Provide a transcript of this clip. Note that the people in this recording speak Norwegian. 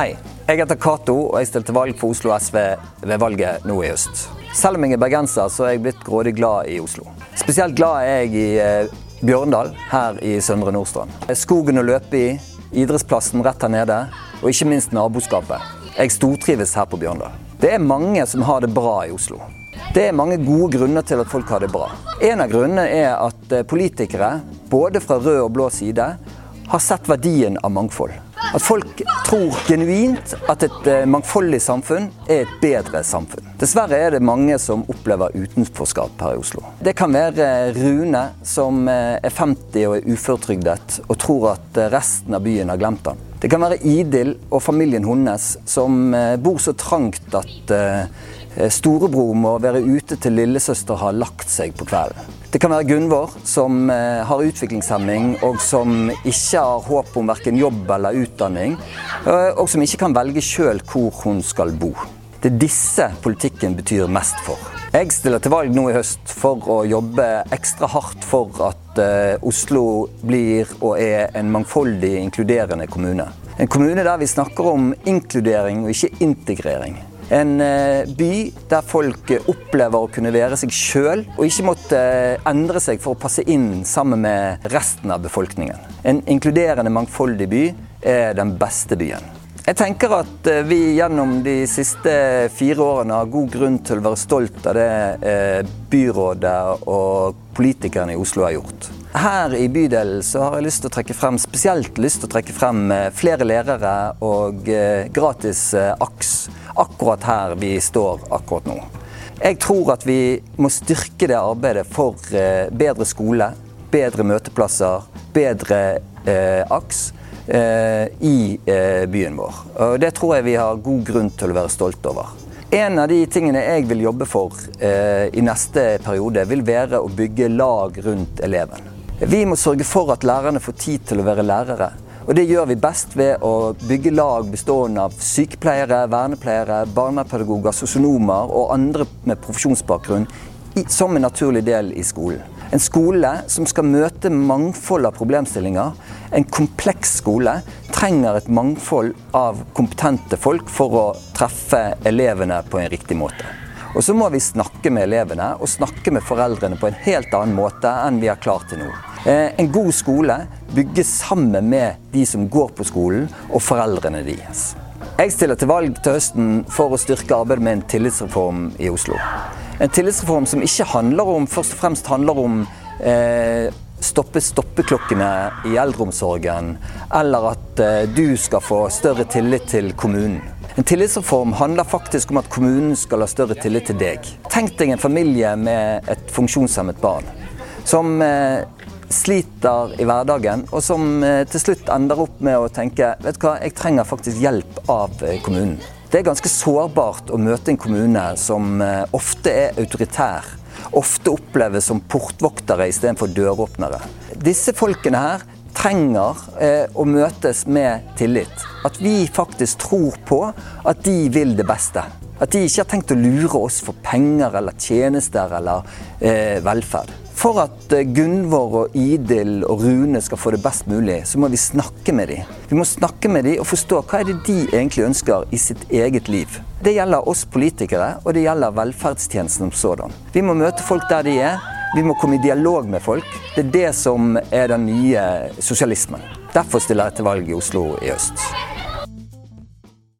Hei, jeg heter Cato, og jeg stilte valg for Oslo SV ved valget nå i høst. Selv om jeg er bergenser, så er jeg blitt grådig glad i Oslo. Spesielt glad er jeg i eh, Bjørndal, her i Søndre Nordstrand. Skogen å løpe i, idrettsplassen rett her nede, og ikke minst naboskapet. Jeg stortrives her på Bjørndal. Det er mange som har det bra i Oslo. Det er mange gode grunner til at folk har det bra. En av grunnene er at eh, politikere, både fra rød og blå side, har sett verdien av mangfold. At folk tror genuint at et eh, mangfoldig samfunn er et bedre samfunn. Dessverre er det mange som opplever utenforskap her i Oslo. Det kan være Rune, som eh, er 50 og er uføretrygdet og tror at resten av byen har glemt han. Det kan være Idil og familien hennes, som bor så trangt at Eh, storebror må være ute til lillesøster har lagt seg på kvelden. Det kan være Gunvor, som eh, har utviklingshemming og som ikke har håp om verken jobb eller utdanning, eh, og som ikke kan velge sjøl hvor hun skal bo. Det er disse politikken betyr mest for. Jeg stiller til valg nå i høst for å jobbe ekstra hardt for at Oslo blir og er en mangfoldig, inkluderende kommune. En kommune der vi snakker om inkludering og ikke integrering. En eh, by der folk opplever å kunne være seg sjøl, og ikke måtte eh, endre seg for å passe inn sammen med resten av befolkningen. En inkluderende, mangfoldig by er den beste byen. Jeg tenker at eh, vi gjennom de siste fire årene har god grunn til å være stolt av det byrådet og politikerne i Oslo har gjort. Her i bydelen så har jeg lyst til å trekke frem, spesielt lyst til å trekke frem flere lærere og gratis AKS akkurat her vi står akkurat nå. Jeg tror at vi må styrke det arbeidet for eh, bedre skole, bedre møteplasser, bedre eh, AKS eh, i eh, byen vår. Og Det tror jeg vi har god grunn til å være stolte over. En av de tingene jeg vil jobbe for eh, i neste periode, vil være å bygge lag rundt eleven. Vi må sørge for at lærerne får tid til å være lærere. Og Det gjør vi best ved å bygge lag bestående av sykepleiere, vernepleiere, barnepedagoger, sosionomer og andre med profesjonsbakgrunn som en naturlig del i skolen. En skole som skal møte mangfold av problemstillinger. En kompleks skole trenger et mangfold av kompetente folk for å treffe elevene på en riktig måte. Og så må vi snakke med elevene og snakke med foreldrene på en helt annen måte enn vi har klart til nå. Eh, en god skole bygges sammen med de som går på skolen, og foreldrene deres. Jeg stiller til valg til høsten for å styrke arbeidet med en tillitsreform i Oslo. En tillitsreform som ikke handler om, først og fremst handler om eh, stoppe stoppeklokkene i eldreomsorgen, eller at eh, du skal få større tillit til kommunen. En tillitsreform handler faktisk om at kommunen skal ha større tillit til deg. Tenk deg en familie med et funksjonshemmet barn som eh, sliter i hverdagen, og som eh, til slutt ender opp med å tenke vet du hva, jeg trenger faktisk hjelp av eh, kommunen. Det er ganske sårbart å møte en kommune som eh, ofte er autoritær. Ofte oppleves som portvoktere istedenfor døråpnere. Disse folkene her trenger å møtes med tillit. At vi faktisk tror på at de vil det beste. At de ikke har tenkt å lure oss for penger eller tjenester eller eh, velferd. For at eh, Gunvor og Idil og Rune skal få det best mulig, så må vi snakke med dem. Vi må snakke med dem og forstå hva er det de egentlig ønsker i sitt eget liv. Det gjelder oss politikere, og det gjelder velferdstjenesten som sådan. Vi må møte folk der de er. Vi må komme i dialog med folk. Det er det som er den nye sosialismen. Derfor stiller jeg til valg i Oslo i høst.